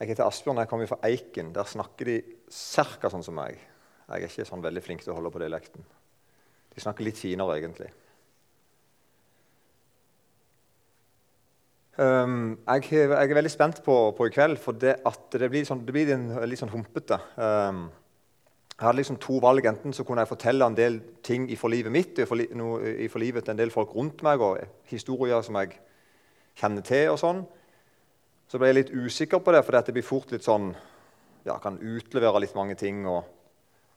Jeg heter Asbjørn, jeg kommer fra Eiken. Der snakker de ca. sånn som meg. Jeg er ikke sånn veldig flink til å holde på dialekten. De snakker litt finere, egentlig. Um, jeg, jeg, er veldig spent på, på i kveld, for det, det blir, sånn, det blir litt sånn humpete. Um, jeg hadde liksom to valg. Enten så kunne jeg fortelle en del ting fra livet mitt og fra livet til en del folk rundt meg, og historier som jeg kjenner til. og sånn. Så ble jeg litt usikker på det, for det blir fort litt sånn ja, Kan utlevere litt mange ting. og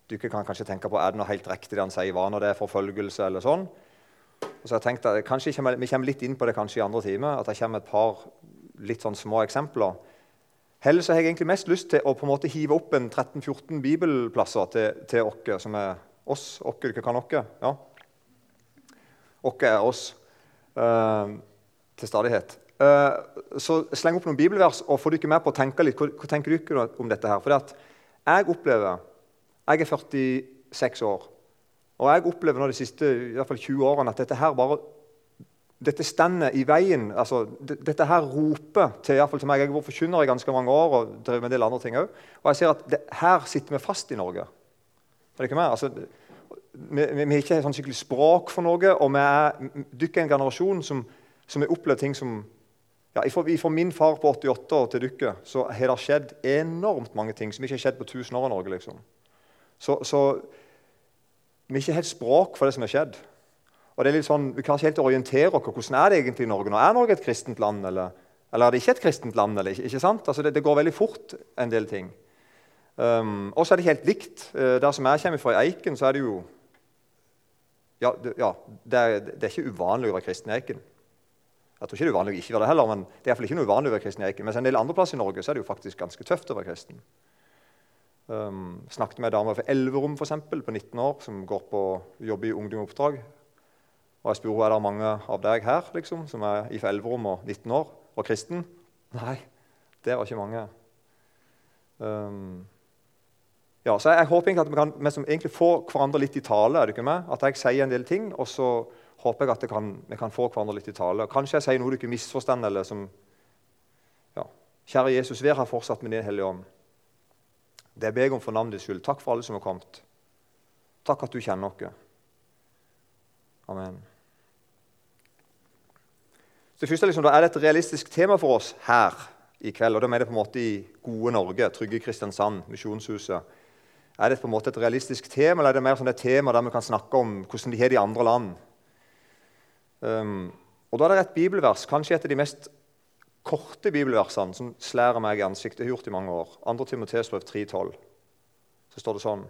Du kan kanskje tenke på er det noe helt riktig det han sier, hva når det er forfølgelse. eller sånn. Og så jeg tenkt at kanskje kommer, Vi kommer litt inn på det kanskje i andre time. At det kommer et par litt sånn små eksempler. Heller så har jeg egentlig mest lyst til å på en måte hive opp en 13-14 bibelplasser til, til okke, som er oss. Okke, dere kan okke? Ja. Okke er oss uh, til stadighet. Eh, så sleng opp noen bibelvers og få dere med på å tenke litt. Hva, tenker dere om dette her? For jeg opplever Jeg er 46 år. Og jeg opplever nå de siste i hvert fall 20 årene at dette her bare dette stender i veien. altså Dette her roper til, i fall til meg. Jeg har vært forkynner i ganske mange år og drevet med en del andre ting òg. Og jeg ser at det, her sitter vi fast i Norge. Er det ikke mer? Altså, vi, vi, har ikke sånn skikkelig språk for noe, og vi er dykker en generasjon som, som har opplevd ting som ja, For min far på 88 år til dere så har det skjedd enormt mange ting som ikke har skjedd på 1000 år i Norge. liksom. Så, så vi har ikke helt språk for det som har skjedd. Og det er litt sånn, Vi kan ikke helt orientere oss. Hvordan er det egentlig i Norge nå? Er Norge et kristent land, eller, eller er det ikke et kristent land? eller ikke, sant? Altså det, det, går veldig fort, en del ting. Um, og så er det helt likt. Uh, der som jeg kommer fra, i Eiken, så er det jo Ja, det, ja, det, er, det er ikke uvanlig å være kristen i Eiken. Jeg tror ikke det er uvanlig å ikke være det heller, men det er ikke noe uvanlig å være kristen i Eiken. Mens en del andre plasser i Norge så er det jo faktisk ganske tøft å være kristen. Um, snakket med ei dame fra Elverum for eksempel, på 19 år som går på jobb i Ungdom Oppdrag. Og jeg spurte er det mange av deg her liksom, som er fra Elverum og 19 år og kristen. Nei, det var ikke mange. Um, ja, så jeg, håper egentlig at vi kan vi som egentlig får hverandre litt i tale. er det ikke med? At jeg sier en del ting, og så håper jeg at kan, vi kan få hverandre litt i tale. Kanskje jeg sier noe du ikke misforstår, eller som ja, Kjære Jesus, vær her fortsatt med Din Hellige Ånd. Det ber jeg om for navnets skyld. Takk for alle som har kommet. Takk at du kjenner oss. Amen. Så først, liksom, da er det et realistisk tema for oss her i kveld. og Da er det på en måte i gode Norge, trygge Kristiansand, Misjonshuset. Er det på en måte et realistisk tema, eller er det mer sånn et tema der vi kan snakke om hvordan de har det i andre land? Um, og Da er det et bibelvers, kanskje et av de mest korte bibelversene, som slærer meg i ansiktet. Jeg har gjort i mange år. 2. Timoteus brev 3,12. Så står det sånn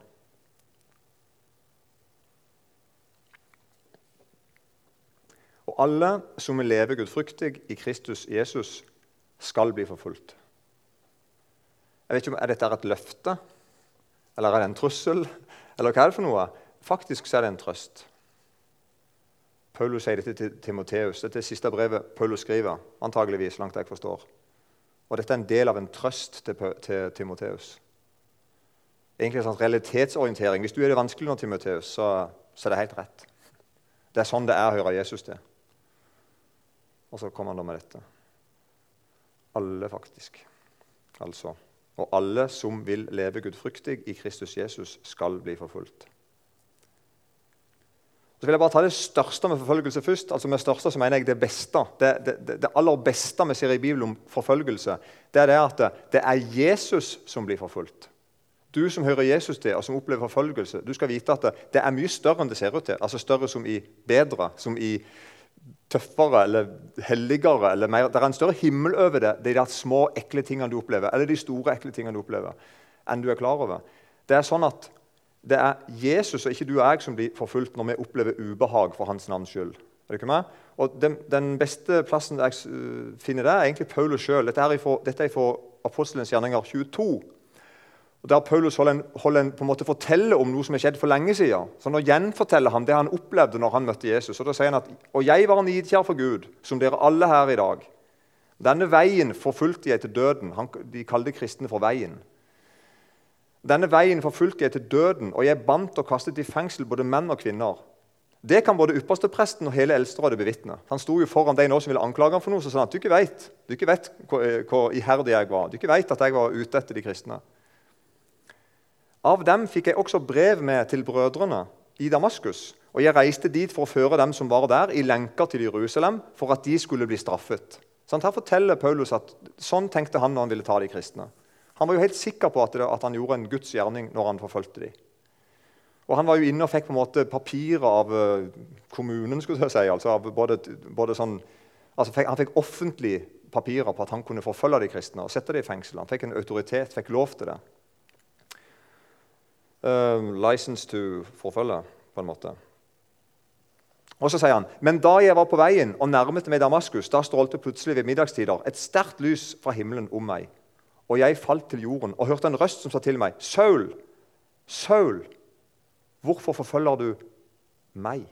Og alle som vil leve gudfryktig i Kristus Jesus, skal bli forfulgt. Jeg vet ikke om, Er dette et løfte, eller er det en trussel, eller hva er det for noe? Faktisk så er det en trøst. Paulus sier dette til Timoteus. Dette er det siste brevet Paulus skriver. antageligvis, langt jeg forstår. Og Dette er en del av en trøst til, til Timoteus. Egentlig en sånn realitetsorientering. Hvis du er det vanskelig nå, Timoteus, så, så, er det helt rett. Det er sånn det er å høre Jesus til. Og så kommer han da med dette. Alle, faktisk. Altså. Og alle som vil leve gudfryktig i Kristus Jesus, skal bli forfulgt. Så vil jeg bare ta det største med forfølgelse først. altså Med største så mener jeg det beste. Det, det, det, aller beste vi ser i Bibelen om forfølgelse, det er det at det er Jesus som blir forfulgt. Du som hører Jesus til, og som opplever forfølgelse, du skal vite at det, er mye større enn det ser ut til. Altså Større som i bedre, som i tøffere eller helligere. eller mer. Det er en større himmel over det, de der små, ekle tingene du opplever, eller de store, ekle tingene du opplever, enn du er klar over. Det er sånn at det er Jesus og ikke du og jeg som blir forfulgt når vi opplever ubehag for hans navns skyld. Er det ikke meg? Og den, den, beste plassen jeg finner det, er egentlig Paulus sjøl. Dette, dette, er fra Apostelens gjerninger 22. Og Der Paulus holder en, holder en, på en måte forteller om noe som er skjedd for lenge siden. Så Nå gjenforteller han det han opplevde når han møtte Jesus. Og da sier han at Og jeg var nidkjær for Gud, som dere alle her i dag. Denne veien forfulgte jeg til døden. Han, de kalte kristne for Veien. Denne veien forfulgte jeg til døden, og jeg bandt og kastet i fengsel både menn og kvinner. Det kan både ypperstepresten og hele Eldsterådet bevitne. Han sto jo foran de nå som ville anklage ham for noe, så sa han at du ikke vet, du ikke vet hvor, hvor iherdig jeg var. Du ikke vet at jeg var ute etter de kristne. Av dem fikk jeg også brev med til brødrene i Damaskus. Og jeg reiste dit for å føre dem som var der, i lenker til Jerusalem, for at de skulle bli straffet. Sånn, her forteller Paulus at sånn tenkte han når han ville ta de kristne. Han var jo helt sikker på at, det, at han gjorde en Guds gjerning når han forfulgte dem. Og Han var jo inne og fikk på en måte papirer av uh, kommunen. skulle jeg si, altså både, både sånn, altså fikk, Han fikk offentlige papirer på at han kunne forfølge de kristne og sette dem i fengsel. Han fikk en autoritet, fikk lov til det. Uh, license to forfølge, på en måte. Og så sier han, Men da jeg var på veien og nærmet meg Damaskus, da strålte plutselig ved middagstider et sterkt lys fra himmelen om meg. Og jeg falt til jorden og hørte en røst som sa til meg, Saul, Saul, Hvorfor forfølger du meg?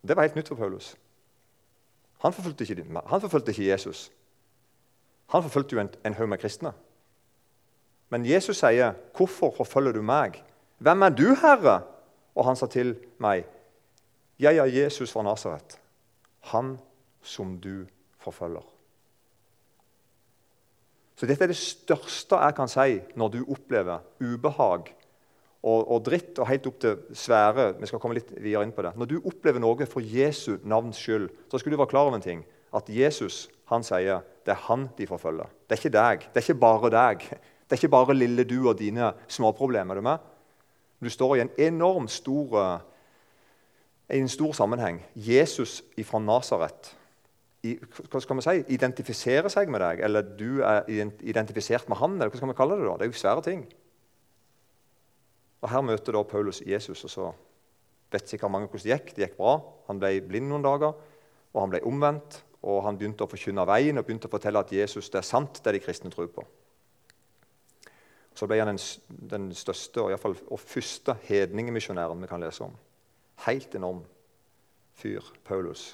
Det var helt nytt for Paulus. Han forfulgte ikke, han forfulgte ikke Jesus. Han forfulgte jo en, en haug med kristne. Men Jesus sier, 'Hvorfor forfølger du meg?' 'Hvem er du, Herre?' Og han sa til meg, 'Jeg er Jesus fra Nasaret, han som du forfølger.' Så Dette er det største jeg kan si når du opplever ubehag og, og, dritt og helt opp til svære Vi skal komme litt videre inn på det. Når du opplever noe for Jesu navns skyld, så skal du være klar over en ting. At Jesus han sier det er han de forfølger. Det er ikke deg. Det er ikke bare deg. Det er ikke bare lille du og dine småproblemer. Du, med? du står i en enormt stor, i en stor sammenheng. Jesus fra Nasaret hva skal man si, identifisere seg med deg, eller du er identifisert med han. eller hva skal man kalle Det da? Det er jo svære ting. Og Her møter da Paulus Jesus, og så vet sikkert mange hvordan det gikk. Det gikk bra. Han ble blind noen dager, og han ble omvendt. Og han begynte å forkynne veien og begynte å fortelle at Jesus det er sant, det de kristne tror på. Så ble han den, den største og, i fall, og første hedningemisjonæren vi kan lese om. Helt enorm fyr, Paulus.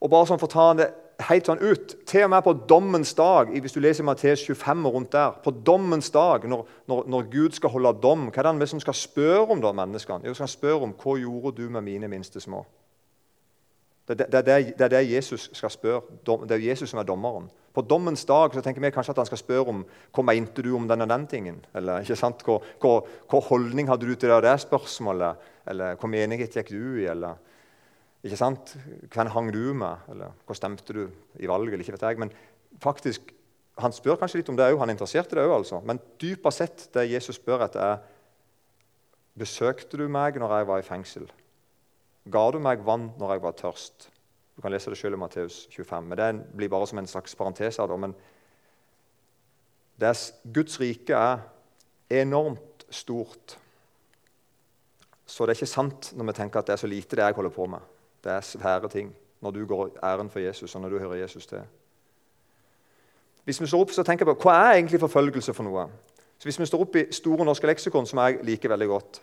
Og bare sånn for å ta det helt sånn ut. Til og med på dommens dag, hvis du leser Matteus 25 og rundt der, på dommens dag, når, når, når, Gud skal holde dom, hva er det han som skal spørre om da, menneskene? Jo, skal spørre om hva gjorde du med mine minste små? Det, det, det, det, er det Jesus skal spørre. Det er Jesus som er dommeren. På dommens dag så tenker vi kanskje at han skal spørre om hva mente du om den og den tingen. Eller ikke sant? Hva, hva, hva holdning hadde du til det, det spørsmålet? Eller hva menighet gikk du i? eller ikke sant? Hvem hang du med? Eller hva stemte du i valget? eller ikke vet jeg. Men faktisk, Han spør kanskje litt om det òg. Han er interessert i det òg. Altså. Men dypere sett det Jesus spør etter, er Besøkte du meg når jeg var i fengsel? Ga du meg vann når jeg var tørst? Du kan lese det selv i Matteus 25. men Det blir bare som en slags parentes. Men des, Guds rike er enormt stort. Så det er ikke sant når vi tenker at det er så lite det jeg holder på med. Det er svære ting når du går æren for Jesus, og når du hører Jesus til. Hvis vi står opp, så tenker jeg på, Hva er egentlig forfølgelse for noe? Så Hvis vi står opp i Store norske leksikon, som jeg liker veldig godt,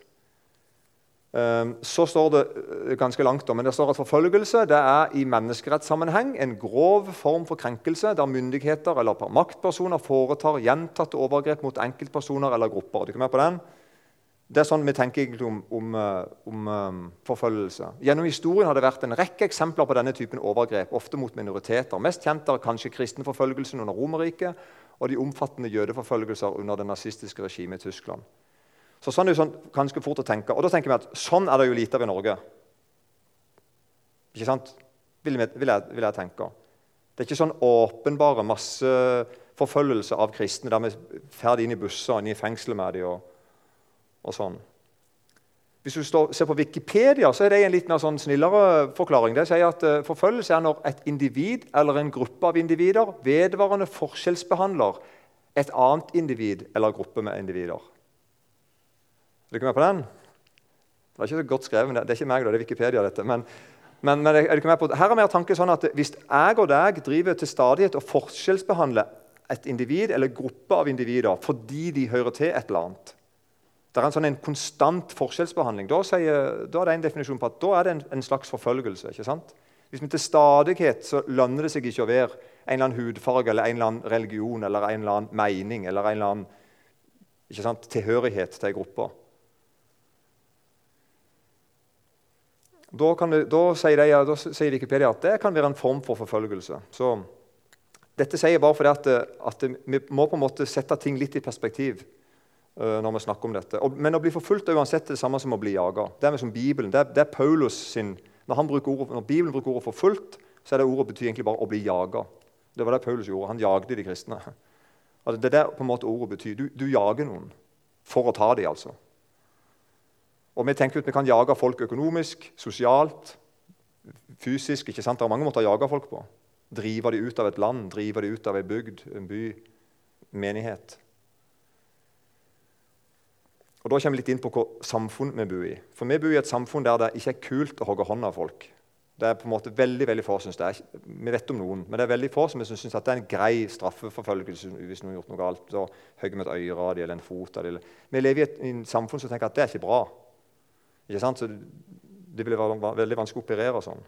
ehm, så står det eh, ganske langt om, men det står at forfølgelse det er i menneskerettssammenheng en grov form for krenkelse der myndigheter eller maktpersoner foretar gjentatte overgrep mot enkeltpersoner eller grupper. Du kan med på den? Det er sånn vi tenker egentlig om, om, eh, om um, forfølgelse. Gjennom historien har det vært en rekke eksempler på denne typen overgrep, ofte mot minoriteter. Mest kjent er kanskje kristenforfølgelsen under Romerriket og de omfattende jødeforfølgelser under det nazistiske regimet i Tyskland. Så sånn er det sånn, ganske fort å tenke. Og da tenker vi at sånn er det jo lite av i Norge. Ikke sant? Vil, vil, jeg, vil jeg tenke. Det er ikke sånn åpenbare masseforfølgelse av kristne der vi ferdig inn i busser inn i fengselet med dem og sånn. Hvis du står, ser på Wikipedia, så er det en litt sånn snillere forklaring. Det sier at uh, Forfølgelse er når et individ eller en gruppe av individer vedvarende forskjellsbehandler et annet individ eller gruppe med individer. Er du ikke med på den? Det er ikke så godt skrevet, det er ikke meg, da, det er Wikipedia. dette, men, men, men er du ikke med på, Her er mer tanke sånn at Hvis jeg og deg driver til stadighet og forskjellsbehandler et individ eller gruppe av individer fordi de hører til et eller annet, det er en sånn en konstant forskjellsbehandling. Da, sier, da, er det en definisjon på at da er det en, en slags forfølgelse. ikke sant? Hvis vi til stadighet så lønner det seg ikke å være en eller annen hudfarge eller en eller annen religion eller en eller annen mening eller en eller annen sant, tilhørighet til en gruppe. da, det, da, sier de, da, sier Wikipedia at det kan være en form for forfølgelse. Så dette sier jeg bare fordi at, at, vi må på en måte sette ting litt i perspektiv når vi snakker om dette. Men å bli forfulgt er uansett det samme som å bli jaga. Det er som Bibelen. Det er, det er Paulus sin, når, ordet, når, Bibelen bruker ordet 'forfulgt', så er det ordet betyr egentlig bare å bli jaga. Det var det Paulus gjorde. Han jagde de kristne. Altså, det er det på en måte ordet betyr. Du, du jager noen for å ta dem, altså. Og Vi tenker at vi kan jage folk økonomisk, sosialt, fysisk. ikke sant? Det er mange måter å jage folk på. Drive dem ut av et land, drive dem ut av en bygd, en by, menighet. Og Da kommer vi litt inn på hva samfunn vi bor i. For Vi bor i et samfunn der det ikke er kult å hogge hånda av folk. Det er på en måte veldig veldig få synes det er, Vi vet om noen, men det er veldig få som syns det er en grei straffeforfølgelse hvis noen har gjort noe galt. Så hogger vi et øre av dem eller en fot dem. Vi lever i et, i samfunn som tenker at det er ikke bra. Ikke sant? Så Det ville være veldig vanskelig å operere sånn.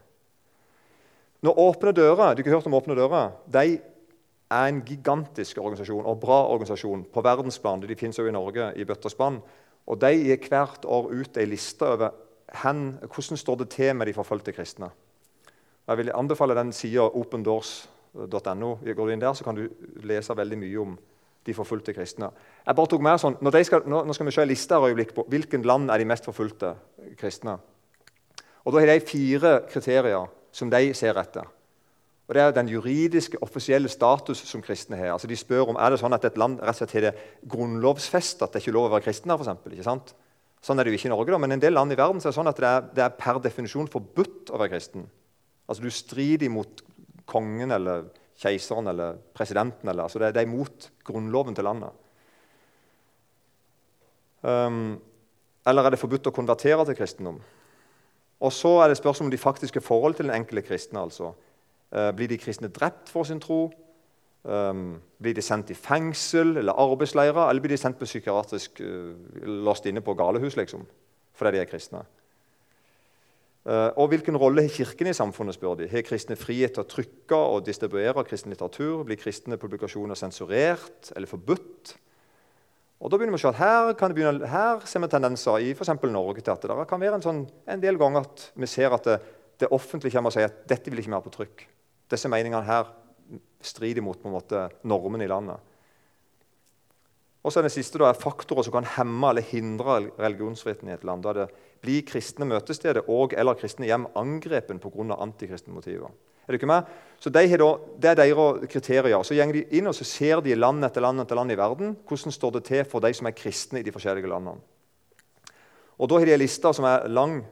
Når Åpne dører du har hørt om Åpne dører, de er en gigantisk organisasjon og bra organisasjon på verdensplan. De finnes også i Norge i bøtter spann. Og de gir hvert år ut ei liste over hen, hvordan står det til med de forfulgte kristne. Jeg vil anbefale den sida opendoors.no. Går du inn der, så kan du lese veldig mye om de forfulgte kristne. Jeg bare tok med sånn, skal, nå, nå, skal vi se en liste her øyeblikk på hvilken land er de mest forfulgte kristne. Og Da har de fire kriterier som de ser etter. Og Det er den juridiske, offisielle status som kristne har. Altså De spør om er det sånn at et land rett og slett har det grunnlovsfesta at det ikke er lov å være kristen her. For eksempel, ikke sant? Sånn er det jo ikke i Norge, da, men en del land i verden så er det sånn at det er, det er per definisjon forbudt å være kristen. Altså Du strider mot kongen eller keiseren eller presidenten. Eller, altså det, det, er imot grunnloven til landet. Um, eller er det forbudt å konvertere til kristendom? Og så er det spørsmål om de faktiske forhold til den enkelte kristne. altså. Uh, blir de kristne drept for sin tro? Um, blir de sendt i fengsel eller arbeidsleirer, eller blir de sendt på psykiatrisk uh, låst inne på galehus liksom, fordi de er kristne? Uh, og Hvilken rolle har Kirken i samfunnet? spør de. Har kristne frihet til å trykke og distribuere kristen litteratur? Blir kristne publikasjoner sensurert eller forbudt? Og da begynner vi å se at Her, begynne, her ser vi tendenser i for Norge til at det kan være en, sånn, en del ganger at vi ser at det, det offentlige kommer og sier at dette vil ikke vi ha på trykk. Disse meningene her strider mot måte, normen i landet. Og så er det siste da, er faktorer som kan hemme eller hindre religionsfriheten i et land. Da det blir kristne møtesteder og eller kristne hjem angrepen pga. antikristne motiver. Er det ikke med? Så de da, Det er deres kriterier. Så går de inn og så ser de land etter land etter land i verden hvordan står det til for de som er kristne i de forskjellige landene. Og Da har de en liste som er lang.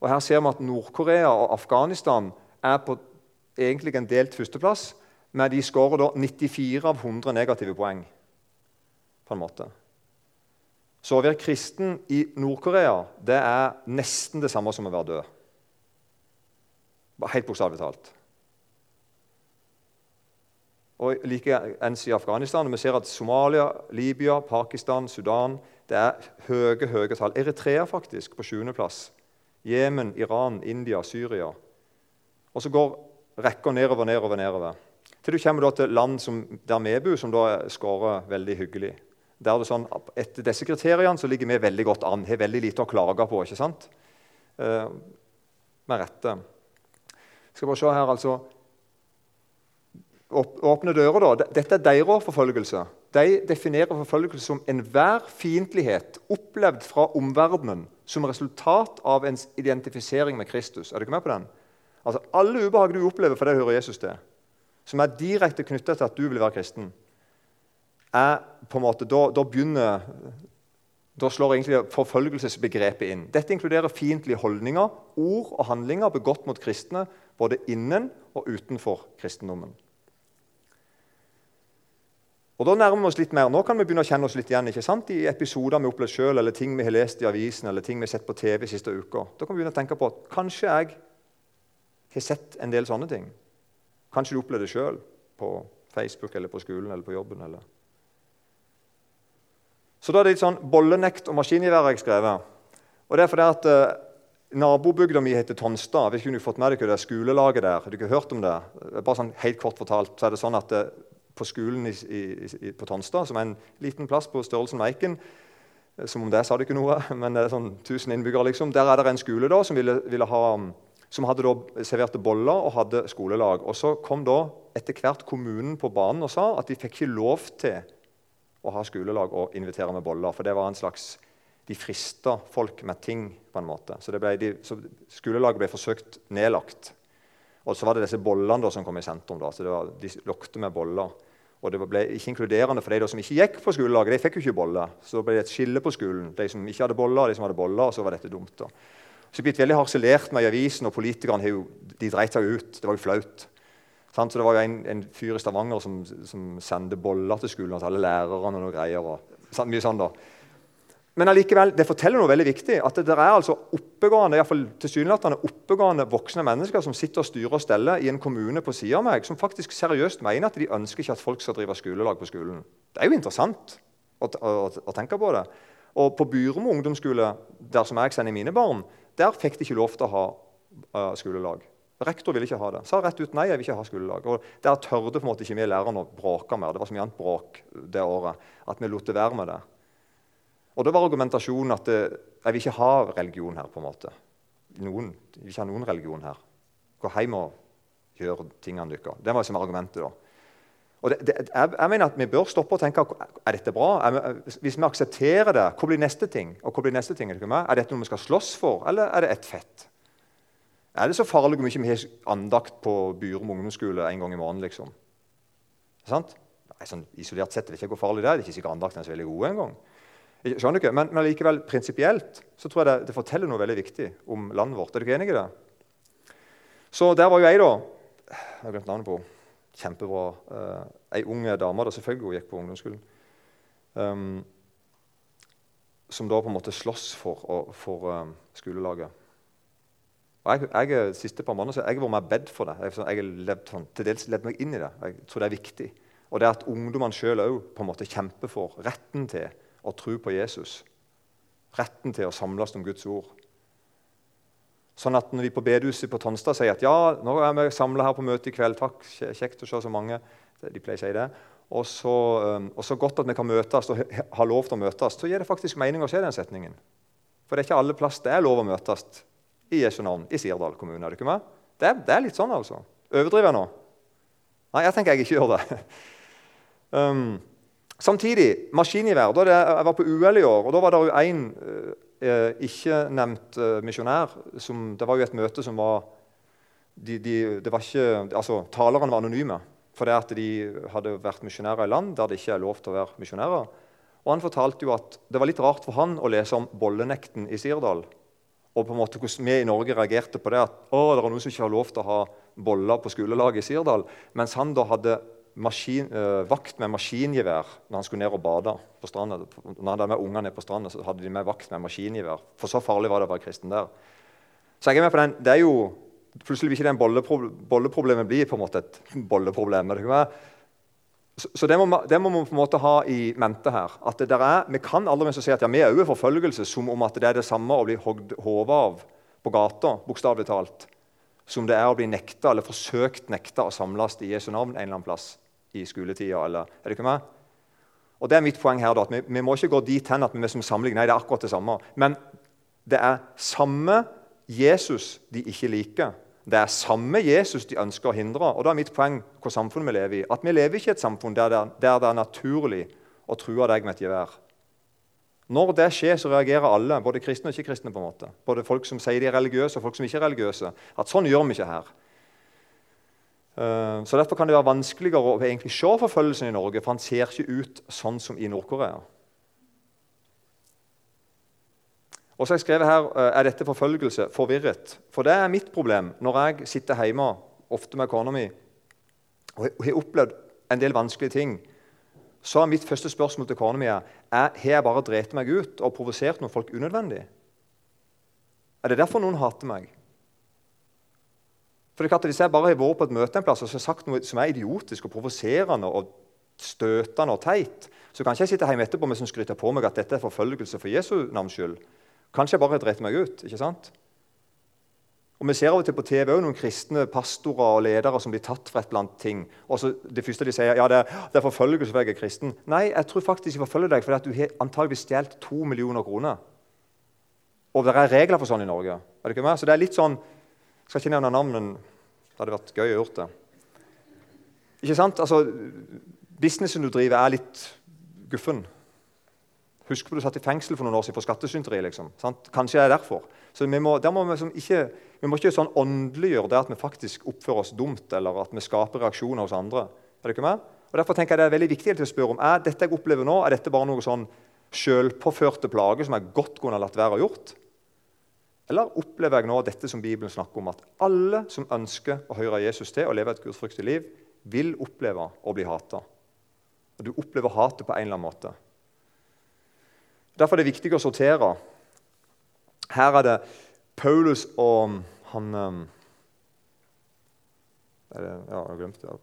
Og Her ser vi at Nord-Korea og Afghanistan er på egentlig en delt førsteplass, men de skårer da 94 av 100 negative poeng. på en måte. Så å være kristen i Nord-Korea det er nesten det samme som å være død. Helt bokstavelig talt. Og Likeens i Afghanistan. Vi ser at Somalia, Libya, Pakistan, Sudan det er høye høye tall. Eritrea faktisk på 7.-plass. Jemen, Iran, India, Syria. Og så går rekker nedover, nedover, nedover. Til du kommer til land som, der vi bor, som da skårer veldig hyggelig. Der det sånn, Etter disse kriteriene så ligger vi veldig godt an. Har veldig lite å klage på. ikke sant? Eh, med rette. Skal bare se her, altså. Åpne dører, da. Dette er deres forfølgelse. De definerer forfølgelse som enhver fiendtlighet opplevd fra omverdenen som resultat av ens identifisering med Kristus. Er du ikke med på den? Altså Alle ubehag du opplever for det hører Jesus til, som er direkte knytta til at du vil være kristen, er på en måte, da, da begynner da slår egentlig forfølgelsesbegrepet inn. Dette inkluderer fiendtlige holdninger, ord og handlinger begått mot kristne både innen og utenfor kristendommen. Og da nærmer vi oss litt mer. Nå kan vi begynne å kjenne oss litt igjen ikke sant? i episoder vi har opplevd selv, eller ting vi har lest i avisen eller ting vi har sett på TV siste uka. Da kan vi begynne å tenke på at kanskje jeg har sett en del sånne ting. Kanskje du opplevde det sjøl på Facebook eller på skolen eller på jobben. Eller. Så da er det litt sånn bollenekt og maskingevær jeg skrevet. Og det er fordi at uh, Nabobygda mi heter Tonstad. Hvis ikke du har fått med deg det skolelaget der. Har du ikke hørt om det? Bare sånn helt kort fortalt, så er det sånn at uh, på skolen i, i, på Tonstad, som er en liten plass på størrelsen med Eiken, Som om det sa det ikke noe, men det er sånn 1000 innbyggere. liksom. Der er det en skole da, som, ville, ville ha, som hadde da serverte boller og hadde skolelag. Og Så kom da etter hvert kommunen på banen og sa at de fikk ikke lov til å ha skolelag og invitere med boller. For det var en slags De frista folk med ting, på en måte. Så, ble de, så skolelaget ble forsøkt nedlagt. Og så var det disse bollene da, som kom i sentrum. Da. Så var, De lokte med boller. Og det ble ikke inkluderende for de som ikke gikk på skolelaget. De fikk jo ikke boller. Så ble det et skille på skolen. De som ikke hadde boller, og de som hadde boller. Og så var dette dumt. da. Så blitt veldig harselert med i avisen, og politikerne de dreit seg ut. Det var jo flaut. Så Det var jo en, en fyr i Stavanger som, som, sendte boller til skolen til alle lærerne. og noe greier. Og, mye sånn da. Men allikevel, det forteller noe veldig viktig. At det er altså oppegående, tilsynelatende oppegående voksne mennesker som sitter og styrer og steller i en kommune på siden av meg, som faktisk seriøst mener at de ønsker ikke at folk skal drive skolelag på skolen. Det er jo interessant å, å, å tenke på det. Og på Byrmo ungdomsskole, der som jeg sender mine barn, der fikk de ikke lov til å ha uh, skolelag. Rektor ville ikke ha det. Sa rett ut nei, jeg vil ikke ha skolelag. Og Der tørde på en måte ikke vi lærerne å bråke mer. Det var så mye annet bråk det året at vi lot det være med det. Og Da var argumentasjonen at det, jeg vil ikke ha religion her. på en måte. Noen, jeg vil ikke ha noen religion her. Gå hjem og gjør tingene deres. Det var liksom argumentet. da. Og det, det, jeg, jeg, mener at Vi bør stoppe og tenke er dette bra. Er, hvis vi aksepterer det, hvor blir neste ting? Og hvor blir neste ting? Er, er dette noe vi skal slåss for, eller er det ett fett? Er det så farlig hvor mye vi har andakt på Byrum ungdomsskole en gang i måneden? liksom? Sant? Nei, sånn Isolert sett er det ikke hvor farlig det er. Det er ikke sikkert andakten er så veldig god engang. Skjønner? Men, men likevel, prinsipielt så tror jeg det, det, forteller noe veldig viktig om landet vårt. Er du ikke enig i det? Så der var jo jeg, da. Jeg har glemt navnet på Kjempebra. Uh, ei ung dame da, selvfølgelig hun gikk på ungdomsskolen. Um, som da på en måte slåss for, for um, skolelaget. Og jeg, jeg, siste par måneder, jeg har vært mer bedt for det. Jeg, jeg har sånn, til dels levd meg inn i det. Jeg tror det er viktig. Og det at ungdommene sjøl òg kjemper for retten til å tro på Jesus. Retten til å samles om Guds ord. Sånn at når vi på bedehuset på Tonstad sier at ja, nå er vi samla her på møte i kveld, takk, kjekt å se så mange, de pleier å si det, og så, um, og så godt at vi kan møtes og har lov til å møtes, så gir det faktisk mening å se den setningen. For det er ikke alle plass det er lov å møtes i Jesu navn i Sirdal kommune. er Det ikke med? Det er, det er litt sånn, altså. Overdriver jeg nå? Nei, jeg tenker jeg ikke gjør det. um, Samtidig, maskingevær. Da jeg var på UL i år, og da var det jo én eh, ikke-nevnt eh, misjonær. Det var jo et møte som var, de, de, det var ikke, altså, Talerne var anonyme. For det at de hadde vært misjonærer i land der det ikke er lov til å være misjonærer. Og Han fortalte jo at det var litt rart for han å lese om bollenekten i Sirdal. Og på en måte hvordan vi i Norge reagerte på det at å, det er noen som ikke har lov til å ha boller på skolelaget i Sirdal. Mens han da hadde maskin, uh, vakt med maskingevær når han skulle ned og bade på stranda. Når han hadde med ungene på stranda, så hadde de med vakt med maskingevær. For så farlig var det å være kristen der. Så jeg er med på den. Det er jo, Plutselig vil ikke den bolleproble bolleproblemet bli på en måte et bolleproblem. Så, så det, må, det man på en måte ha i mente her. at det er, Vi kan aldri si at ja, vi er også forfølgelse, som om at det er det samme å bli hogd hodet av på gata, bokstavelig talt, som det er å bli nekta eller forsøkt nekta å samles i Jesu navn en eller annen plass i skoletida. Eller, er det ikke meg? Og det er mitt poeng her. Da, at vi, vi, må ikke gå dit hen at vi som samling Nei, det er akkurat det samme. Men det er samme Jesus de ikke liker. Det er samme Jesus de ønsker å hindre. Og da er mitt poeng hva samfunnet vi lever i. At vi lever ikke i et samfunn der det, er, der det er naturlig å true deg med et gevær. Når det skjer, så reagerer alle, både kristne og ikke-kristne. på en måte. Både folk som sier de er religiøse, og folk som ikke er religiøse. At sånn gjør vi ikke her. Eh, så Derfor kan det være vanskeligere å egentlig se forfølgelsen i Norge, for han ser ikke ut sånn som i Nord-Korea. Og så har jeg skrevet her, eh, Er dette forfølgelse? Forvirret. For det er mitt problem når jeg sitter hjemme, ofte med kona mi, og har opplevd en del vanskelige ting. Så er mitt første spørsmål til kona mi er, har jeg bare drept meg ut og provosert noen folk unødvendig. Er det derfor noen hater meg? For det er klart Hvis jeg bare har vært på et møte en plass og så har sagt noe som er idiotisk og provoserende og støtende og teit, så kan ikke jeg sitte hjemme etterpå med som skryter på meg at dette er forfølgelse for Jesu navns skyld. Kanskje jeg bare har drept meg ut. ikke sant? Og Vi ser av og til på TV også noen kristne pastorer og ledere som blir tatt for et annet ting. Og så Det første de sier, ja, det, det er forfølgelse fordi jeg er kristen. Nei, jeg tror faktisk jeg forfølger deg fordi at du har antageligvis stjålet to millioner kroner. Og det er regler for sånn i Norge. Er det ikke med? Så det er litt sånn, Jeg skal ikke nevne navn, men det hadde vært gøy å gjøre det. Ikke sant? Altså, Businessen du driver, er litt guffen. Husk på du satt i fengsel for noen år siden for skattesynteri. Liksom, sant? Kanskje det er derfor. Så vi må, må vi, liksom ikke, vi må ikke sånn åndeliggjøre det at vi faktisk oppfører oss dumt eller at vi skaper reaksjoner hos andre. Er det ikke med? Og Derfor tenker jeg det er veldig viktig å spørre om er dette jeg opplever nå, er dette bare noe sånn selvpåførte plager som jeg godt kunne latt være å gjort? Eller opplever jeg nå dette som Bibelen snakker om, at alle som ønsker å høre Jesus til og leve et gudfryktig liv, vil oppleve å bli hata? Og du opplever hatet på en eller annen måte. Derfor er det viktig å sortere. Her er det Paulus og han um, det, Ja, jeg glemte det.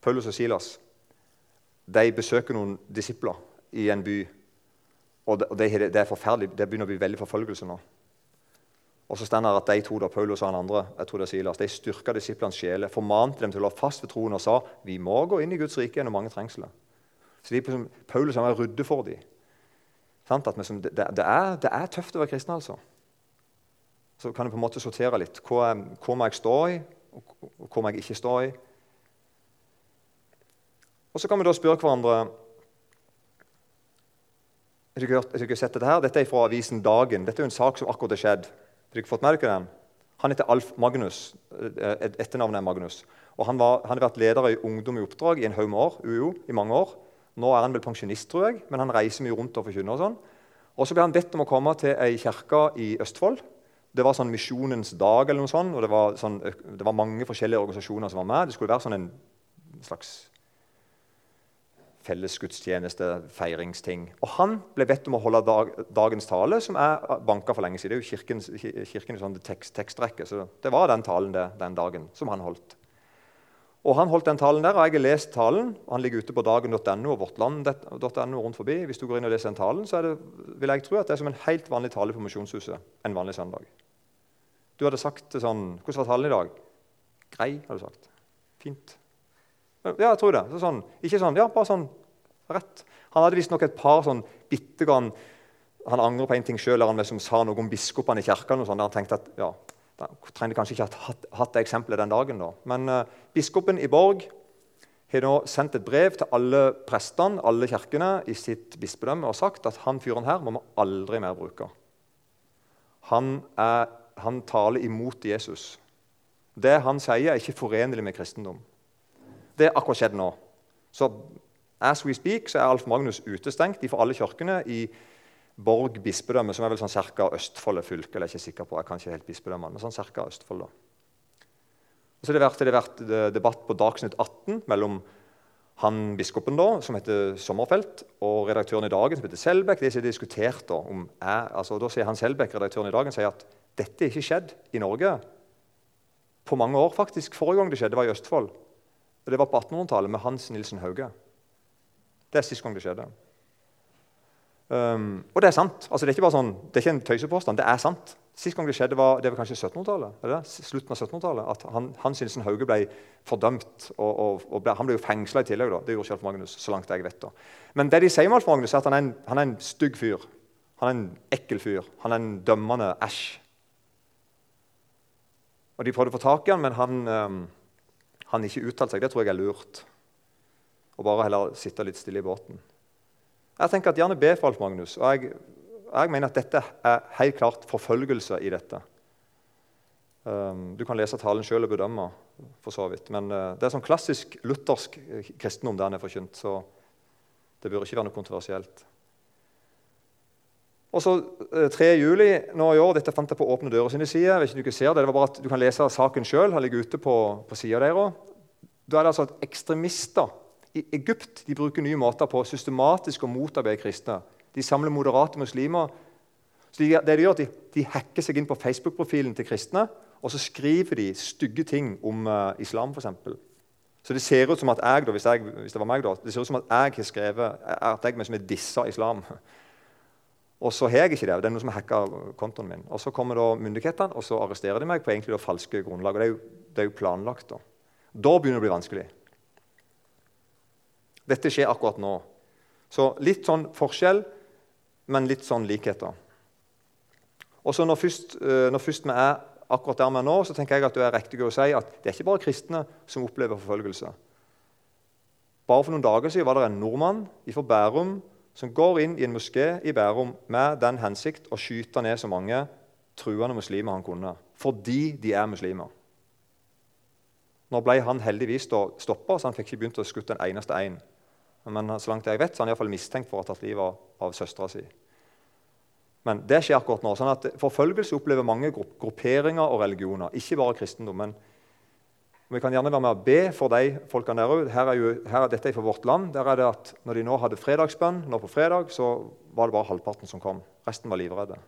Paulus og Silas de besøker noen disipler i en by. Og det, det, er forferdelig, det begynner å bli veldig forfølgelse nå. Og så står det at de to, da, Paulus og han andre, jeg tror det er Silas, de styrka disiplenes sjeler, formante dem til å holde fast ved troen og sa vi må gå inn i Guds rike gjennom mange trengsler. Så de, Paulus han rydde for dem. Det, det, er, det, er, tøft å være kristen, altså. Så kan du på en måte sortere litt. Hva, hva må jeg stå i, og hva må jeg ikke stå i? Og Så kan vi da spørre hverandre dere, har dere sett dette her? Dette er fra avisen Dagen. Dette er jo en sak som akkurat har skjedd. Har dere fått med dere den? Han heter Alf Magnus. Etternavnet er Magnus. Og Han, var, han har vært leder i Ungdom i oppdrag i en haug med år, UiO, i mange år. Nå er han vel pensjonist, tror jeg, men han reiser mye rundt og forkynner. Og sånn. Og så ble han bedt om å komme til ei kirke i Østfold. Det var sånn Misjonens dag, eller noe sånt, og det var, sånn, det var mange forskjellige organisasjoner som var med. Det skulle være sånn en slags fellesgudstjeneste, feiringsting. Og han ble bedt om å holde dag, dagens tale, som er banka for lenge siden. Det er jo kirken, kirken i sånn tekst, tekstrekke, så det var den talen det, den dagen som han holdt. Og Han holdt den talen der, og jeg har lest talen. Han ligger ute på dagen.no og vårtland.no rundt forbi. Hvis du går inn og leser den talen, så det, vil jeg tro at det er som en helt vanlig tale på Misjonshuset en vanlig søndag. Du hadde sagt sånn Hvordan var talen i dag? Grei, hadde du sagt. Fint. Ja, jeg tror det. Så sånn, ikke sånn, ja, bare sånn rett. Han hadde visstnok et par sånn bitte grann Han angrer på en ting sjøl, han liksom sa noe om biskopene i kirka. Og sånn, der han tenkte at ja, da trengte kanskje ikke hatt, hatt det eksempelet den dagen. da. Men eh, biskopen i Borg har nå sendt et brev til alle prestene alle kirkene i sitt bispedømme og sagt at han fyren her må vi aldri mer bruke. Han, er, han taler imot Jesus. Det han sier, er ikke forenlig med kristendom. Det er akkurat skjedd nå. Så as we speak så er Alf Magnus utestengt fra alle kirkene i Borg bispedømme, som er vel sånn ca. Østfold fylke. eller jeg er ikke sikker på, jeg kan ikke helt bispedømme, men sånn cirka Østfold da. Og så har det vært, det vært eh, debatt på Dagsnytt 18 mellom han biskopen da, som heter Sommerfelt, og redaktøren i Dagen, som heter Selbekk. De har diskutert da, om altså, da sier han Selbekk, redaktøren i Dagen, sier at dette ikke skjedd i Norge på mange år. faktisk. Forrige gang det skjedde, var i Østfold. Og Det var på 1800-tallet med Hans Nilsen Hauge. Det er sist gang det skjedde. Um, og det er sant. Altså, det er ikke bare sånn, det er ikke en tøysepåstand. Det er sant. Sist gang det skjedde, var, det var kanskje 1700-tallet. Slutten av 1700-tallet. At han, synes Nilsen Hauge ble fordømt. Og, og, og ble, han ble jo fengsla i tillegg. Da. Det gjorde ikke Alf Magnus. så langt jeg vet da. Men det de sier om Alf Magnus, er at han er en, han er en stygg fyr. Han er en ekkel fyr. Han er en dømmende æsj. Og De prøvde å få tak i han, men han, um, han ikke uttalte seg. Det tror jeg er lurt. Og bare heller sitte litt stille i båten. Jeg tenker at Gjerne be for alt, Magnus. og jeg, jeg, mener at dette er helt klart forfølgelse i dette. Um, du kan lese talen sjøl og bedømme, for så vidt. Men uh, det er sånn klassisk luthersk kristendom der den er forkynt. Så det bør ikke være noe kontroversielt. Og så 3. Eh, juli nå i år, Dette fant jeg på Åpne dører sine sider. Vet ikke Du ser det, det var bare at du kan lese saken sjøl. Den ligger ute på, på sida deres. Da er det altså at ekstremister i Egypt de bruker nye måter på systematisk å motarbeide kristne. De samler moderate muslimer. Så de, det de gjør, de, de hacker seg inn på Facebook-profilen til kristne og så skriver de stygge ting om uh, islam, f.eks. Så det ser ut som at jeg, da, hvis, jeg, hvis, det var meg, da, det ser ut som at jeg har skrevet at jeg liksom dissa islam. Og så har jeg ikke det. Det er noen som har hacka kontoen min. Og Så kommer da myndighetene og så arresterer de meg på egentlig da falske grunnlag. og det er, jo, det er jo, planlagt. Da Da begynner det å bli vanskelig. Dette skjer akkurat nå. Så litt sånn forskjell, men litt sånn likheter. Og så når, eh, når først vi er akkurat der vi er nå, så tenker jeg at det er riktig å si at det er ikke bare kristne som opplever forfølgelse. Bare for noen dager siden var det en nordmann fra Bærum som går inn i en moské i Bærum med den hensikt å skyte ned så mange truende muslimer han kunne, fordi de er muslimer. Nå ble han heldigvis stoppa, så han fikk ikke begynt å skutte en eneste en. Men så langt jeg vet, så er han i hvert fall mistenkt for å ha tatt livet av, av søstera si. Men det skjer akkurat nå. sånn at Forfølgelse opplever mange grupperinger og religioner, ikke bare kristendom. men vi kan gjerne være med å be for de folkene der òg. Her er jo, her, dette er fra vårt land. Der er det at når de nå hadde fredagsbønn nå på fredag, så var det bare halvparten som kom. Resten var livredde.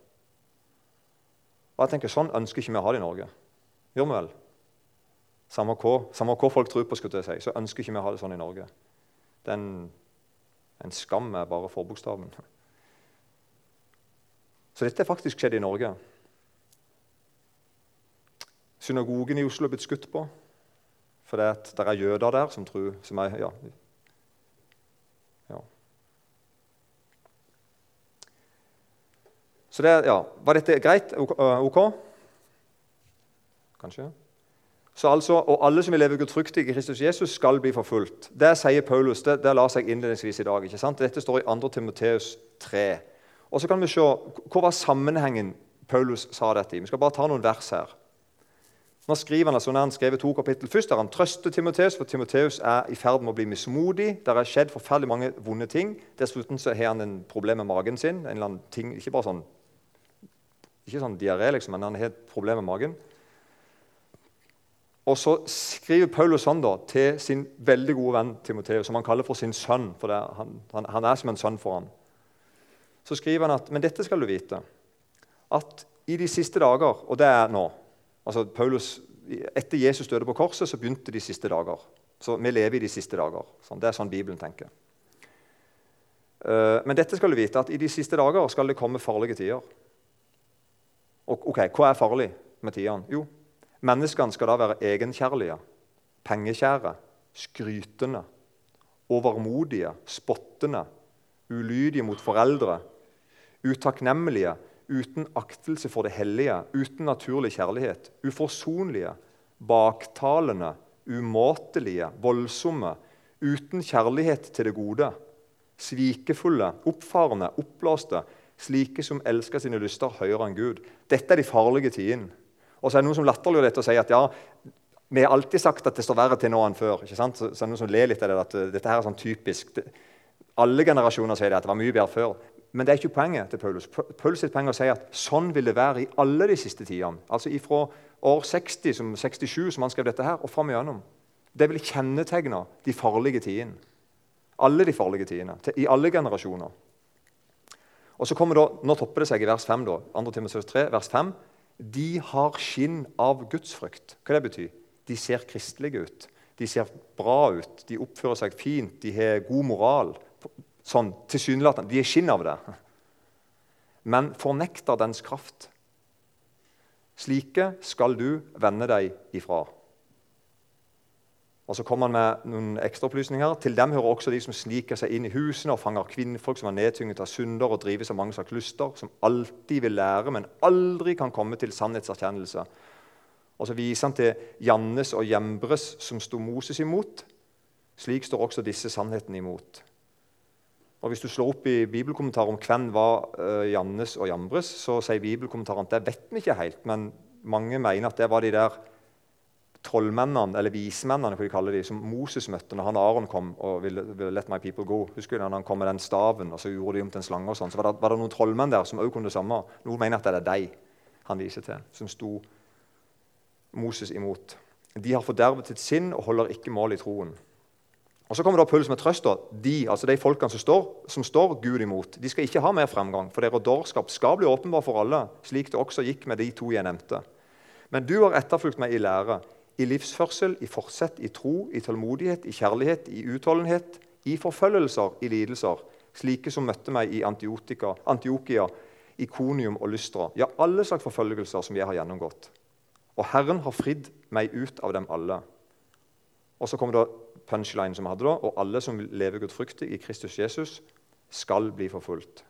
Og jeg tenker, Sånn ønsker ikke vi å ha det i Norge. Gjør vi vel? Samme hva, samme hva folk tror på, skulle jeg si, så ønsker ikke vi å ha det sånn i Norge. Er en, skam er bare forbokstaven. Så dette er faktisk skjedd i Norge. Synagogen i Oslo er blitt skutt på. For det, er jøder der som tror som er, ja. ja. Så det, ja, Var dette greit? OK? Kanskje? Så altså, Og alle som vil leve gudfryktig i Kristus Jesus, skal bli forfulgt. Det sier Paulus. Det, det la seg innledningsvis i dag. ikke sant? Dette står i 2. Timoteus 3. Og så kan vi se, Hvor var sammenhengen Paulus sa dette i? Vi skal bare ta noen vers her. Nå skriver han altså, han skrev to kapittel Først har han trøstet Timoteus, for Timoteus er i ferd med å bli mismodig. Det har skjedd forferdelig mange vonde ting. Dessuten så har han en problem med magen sin. en eller annen ting, Ikke bare sånn ikke sånn diaré, liksom, men han har et problem med magen. Og så skriver Paulus sånn da, til sin veldig gode venn Timoteus, som han kaller for sin sønn. for han, han, han, er som en sønn for ham. Så skriver han at Men dette skal du vite, at i de siste dager, og det er nå Altså Paulus, Etter Jesus døde på korset, så begynte de siste dager. Så vi lever i de siste dager. Sånn, det er sånn Bibelen tenker. Uh, men dette skal du vite, at i de siste dager skal det komme farlige tider. Og, ok, Hva er farlig med tidene? Jo, menneskene skal da være egenkjærlige, pengekjære, skrytende, overmodige, spottende, ulydige mot foreldre, utakknemlige, uten aktelse for det hellige, uten naturlig kjærlighet, uforsonlige, baktalende, umåtelige, voldsomme, uten kjærlighet til det gode, svikefulle, oppfarende, oppblåste, slike som elsker sine lyster høyere enn Gud. Dette er de farlige tidene. Og så er det noen som latterliggjør dette og sier at ja, vi har alltid sagt at det står verre til nå enn før. ikke sant? Så, så er det noen som ler litt av det, at dette her er sånn typisk. Alle generasjoner sier det, at det var mye bedre før. Men det er ikke poenget til Paulus. Paulus sitt poeng er å si at sånn vil det være i alle de siste tidene. Altså ifra år 60, som 67, som han skrev dette her, og fram igjennom. Det vil kjennetegne de farlige tidene. Alle de farlige tidene. I alle generasjoner. Og så kommer da, Nå topper det seg i vers 5. da, 2. Timoteus 3, vers 5. De har skinn av gudsfrykt. Hva det betyr? De ser kristelige ut. De ser bra ut. De oppfører seg fint. De har god moral sånn tilsynelatende. De er skinn av det. Men fornekter dens kraft. Slike skal du vende deg ifra. Og så kommer han med noen ekstraopplysninger. Til dem hører også de som sniker seg inn i husene og fanger kvinnfolk som er nedtynget av synder og drives av mange slags lyster, som alltid vil lære, men aldri kan komme til sannhetserkjennelse. Og så viser han til Jannes og Jembres, som sto Moses imot. Slik står også disse sannhetene imot. Og Hvis du slår opp i bibelkommentarer om hvem var uh, Jannes og Jambres, så sier bibelkommentaren at det vet vi ikke helt, men mange mener at det var de der trollmennene, eller vismennene, hva de kaller de, som Moses møtte når han Aron kom og ville, ville, let my people go. Husker du når han kom med den staven og så gjorde de om til en slange? og sånn, så var det, var det, noen trollmenn der som også kunne det samme. Noen mener at det er deg han viser til, som sto Moses imot. De har fordervet sitt sinn og holder ikke mål i troen. Og Så kommer da Paulus med trøst. De altså de folkene som står, som står, Gud imot, de skal ikke ha mer fremgang. For deres dårskap skal bli åpenbar for alle, slik det også gikk med de to jeg nevnte. Men du har etterfulgt meg i lære, i livsførsel, i forsett, i tro, i tålmodighet, i kjærlighet, i utholdenhet, i forfølgelser, i lidelser, slike som møtte meg i Antiokia, Ikonium og Lystra. Ja, alle slags forfølgelser som jeg har gjennomgått. Og Herren har fridd meg ut av dem alle. Og så kommer det punchline som vi hadde da, og alle som lever gudfryktig i Kristus Jesus, skal bli forfulgt.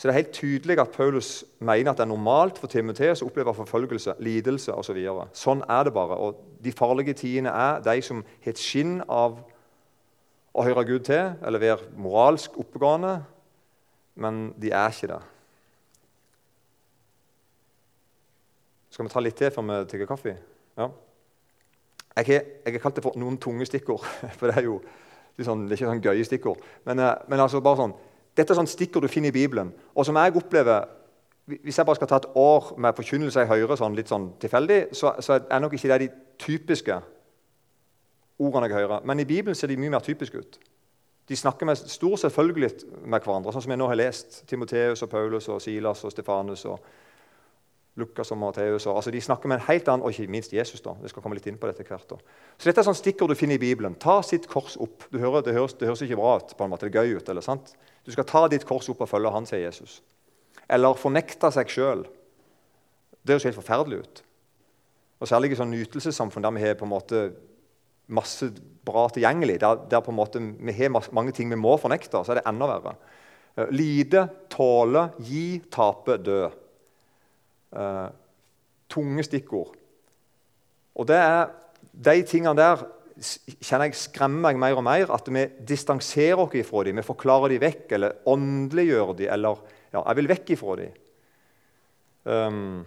Så det er helt tydelig at Paulus mener at det er normalt for Timoteus å oppleve forfølgelse, lidelse osv. Så sånn er det bare. Og de farlige tidene er de som har et skinn av å høre Gud til eller være moralsk oppegående, men de er ikke det. Skal vi ta litt til før vi tigger kaffe? Ja. Jeg har, kalt det for noen tunge stikkord. For det er jo det er, sånn, det er ikke sånn gøye stikkord. Men, eh, men, altså bare sånn, dette er sånn stikkord du finner i Bibelen. Og som jeg opplever, Hvis jeg bare skal ta et år med forkynnelse i Høyre sånn, litt sånn tilfeldig, så, så er nok ikke det de typiske ordene jeg hører. Men i Bibelen ser de mye mer typiske ut. De snakker med stor selvfølgelighet med hverandre, sånn som jeg nå har lest. Timoteus og Paulus og Silas og Stefanus. og Lukas og Matteus. Altså, de snakker med en helt annen, og ikke minst Jesus. da. Jeg skal komme litt inn på dette hvert da. Så Dette er sånn stikkord du finner i Bibelen. Ta sitt kors opp. Hører, det, høres, det, høres, ikke bra ut. på en måte, Det er gøy ut, eller sant? Du skal ta ditt kors opp og følge han, sier Jesus. Eller fornekte seg sjøl. Det høres helt forferdelig ut. Og Særlig i sånn nytelsessamfunn der vi har på en måte masse bra tilgjengelig, der, der på en måte vi har mange ting vi må fornekte, så er det enda verre. Eh, lide, tåle, gi, tape, dø. Uh, tunge stikkord. Og det er de tingene der kjenner jeg skremmer meg mer og mer. At vi distanserer oss ifra dem, vi forklarer dem vekk, eller åndeliggjør dem, eller ja, jeg vil vekk ifra dem. Um,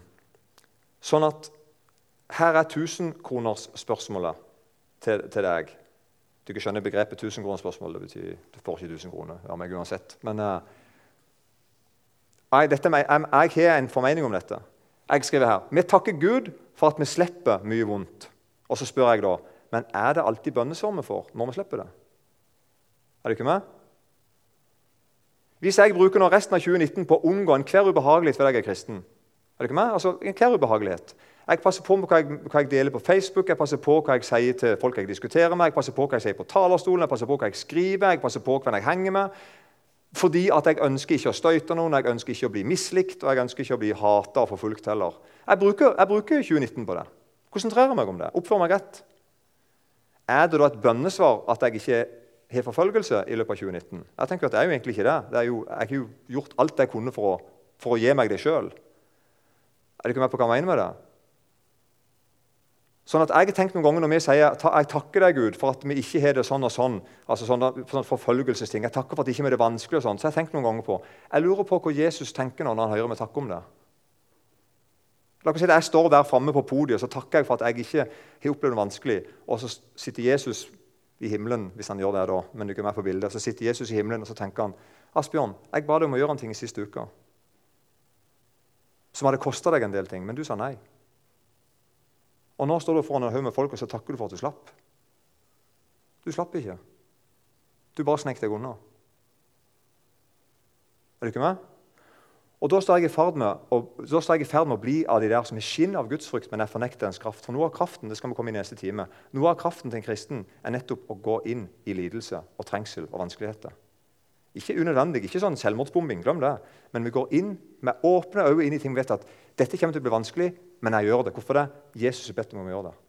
sånn at her er tusenkronersspørsmålet til, til deg. Du ikke skjønner begrepet tusenkronersspørsmål. Det betyr du får ikke 1000 kroner av meg uansett. Men uh, jeg, dette, jeg, jeg, har en formening om dette. Jeg skriver her vi takker Gud for at vi slipper mye vondt. Og så spør jeg da men er det alltid bønnesvar vi får når vi slipper det. Er du ikke med? Hvis jeg bruker nå resten av 2019 på å unngå enhver ubehagelighet fordi jeg er kristen er du ikke med? Altså, enhver ubehagelighet. Jeg passer på hva jeg, hva jeg, deler på Facebook, jeg passer på hva jeg sier til folk jeg diskuterer med, jeg passer på hva jeg sier på talerstolen, jeg passer på hva jeg skriver, jeg passer på hvem jeg henger med. Fordi at jeg ønsker ikke å støyte noen, jeg ønsker ikke å bli mislikt og jeg ønsker ikke å bli hata og forfulgt heller. Jeg bruker, jeg bruker 2019 på det. Konsentrerer meg om det. Oppfører meg rett. Er det da et bønnesvar at jeg ikke har forfølgelse i løpet av 2019? Jeg tenker at det er jo egentlig ikke det. det jo, jeg har jo gjort alt jeg kunne for å, for å gi meg det sjøl. Er ikke med på hva jeg mener med det? Sånn at Jeg har tenkt noen ganger når vi sier jeg takker deg Gud, for at vi ikke har det sånn og sånn, altså sånne, sånne forfølgelsesting, jeg takker for at det ikke er det vanskelig og sånn, så jeg har tenkt noen ganger på, jeg lurer på hva Jesus tenker når han hører meg takke om det. La oss si at Jeg står der framme på podiet så takker jeg for at jeg ikke har opplevd det vanskelig. Og så sitter Jesus i himmelen, hvis han gjør det da, men du er med på bildet, så sitter Jesus i himmelen og så tenker han, Asbjørn, jeg ba deg om å gjøre en ting i siste uke som hadde kosta deg en del ting, men du sa nei. Og nå står du foran en haug med folk og så takker du for at du slapp. Du slapp ikke. Du bare snek deg unna. Er du ikke med? Og Da står jeg i ferd med, med, å bli av de der som er skinn av gudsfrykt, men jeg fornekter ens kraft. For noe av kraften det skal vi komme i neste time, noe av kraften til en kristen er nettopp å gå inn i lidelse og trengsel og vanskeligheter. Ikke unødvendig, ikke sånn selvmordsbombing, glem det. Men vi går inn med åpne øyne inn i ting vi vet at dette kommer til å bli vanskelig, men jeg gjør det. Hvorfor det? Jesus har bedt om å gjøre det.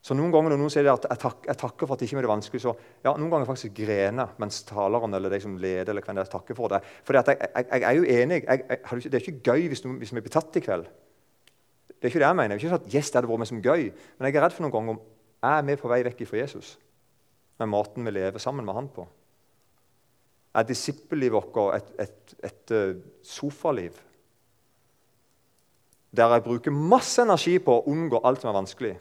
Så noen ganger når noen sier at jeg, tak, jeg takker for at det ikke er det vanskelig, så ja, noen ganger faktisk grener mens taleren eller de som leder, eller hvem det er, takker for det. For jeg, jeg, jeg, er jo enig. det er ikke gøy hvis, hvis vi blir tatt i kveld. Det er ikke det jeg mener. Jeg er ikke sånn at yes, det hadde vært meg som gøy. Men jeg er redd for noen ganger om jeg er med på vei vekk fra Jesus. Med måten vi lever sammen med han på. Er disippellivet vårt et, et, et, et eh, sofaliv? Der jeg bruker masse energi på å unngå alt som er vanskelig.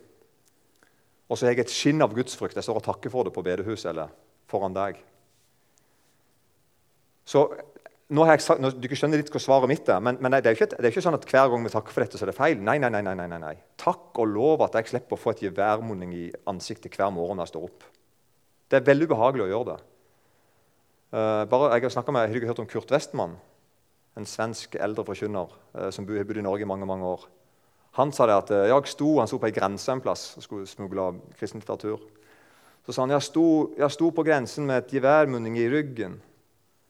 Og så har jeg et skinn av gudsfrykt. Jeg står og takker for det på bedehuset eller foran deg. Så nå har jeg sagt, nå, Du skjønner litt hva svaret mitt er, men, men det, er ikke, ikke, sånn at hver gang vi takker for dette, så er det feil. Nei, nei, nei, nei, nei, nei. Takk og lov at jeg slipper å få et geværmunning i ansiktet hver morgen når jeg står opp. Det er veldig ubehagelig å gjøre det. Uh, bare, jeg Har med, har du hørt om Kurt Westman? En svensk eldre forkynner uh, som har bodd i Norge i mange mange år. Han sa det at eh, jeg sto, han sto på ei grense en plass og skulle smugle kristen litteratur. Så sa han jeg sto, jeg sto på grensen med et geværmunning i ryggen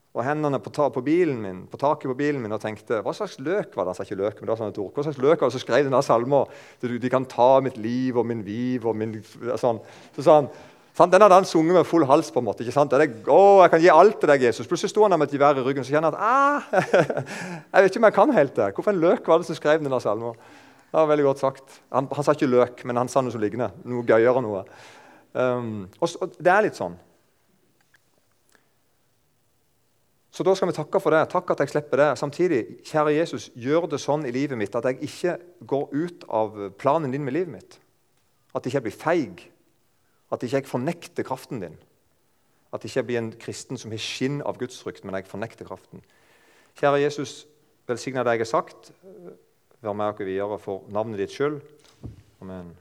og hendene på, ta, på, bilen min, på taket på bilen min og tenkte Hva slags løk var det? Han sa ikke løk, men det var sånn et ord. Hva slags løk var det? Så skrev denne salma? De kan ta mitt liv og min viv og min sånn. Så sa han sant? Den hadde han sunget med full hals. på en måte, ikke sant? Det, å, jeg kan gi alt til deg, Jesus. Plutselig sto han der med et gevær i ryggen så kjenner han at ah, jeg vet ikke om jeg kan helt det. Hvorfor en løk var det som skrev denne salmen? Det var veldig godt sagt. Han, han sa ikke løk, men han sa noe som lignende. Noe gøyere noe. Um, og, og det er litt sånn. Så da skal vi takke for det. Takk at jeg slipper det. Samtidig, kjære Jesus, gjør det sånn i livet mitt at jeg ikke går ut av planen din med livet mitt. At ikke jeg blir feig. At ikke jeg fornekter kraften din. At ikke jeg blir en kristen som har skinn av gudsfrykt, men jeg fornekter kraften. Kjære Jesus, velsigna det jeg har sagt. Vær med oss videre for navnet ditt skyld. Amen.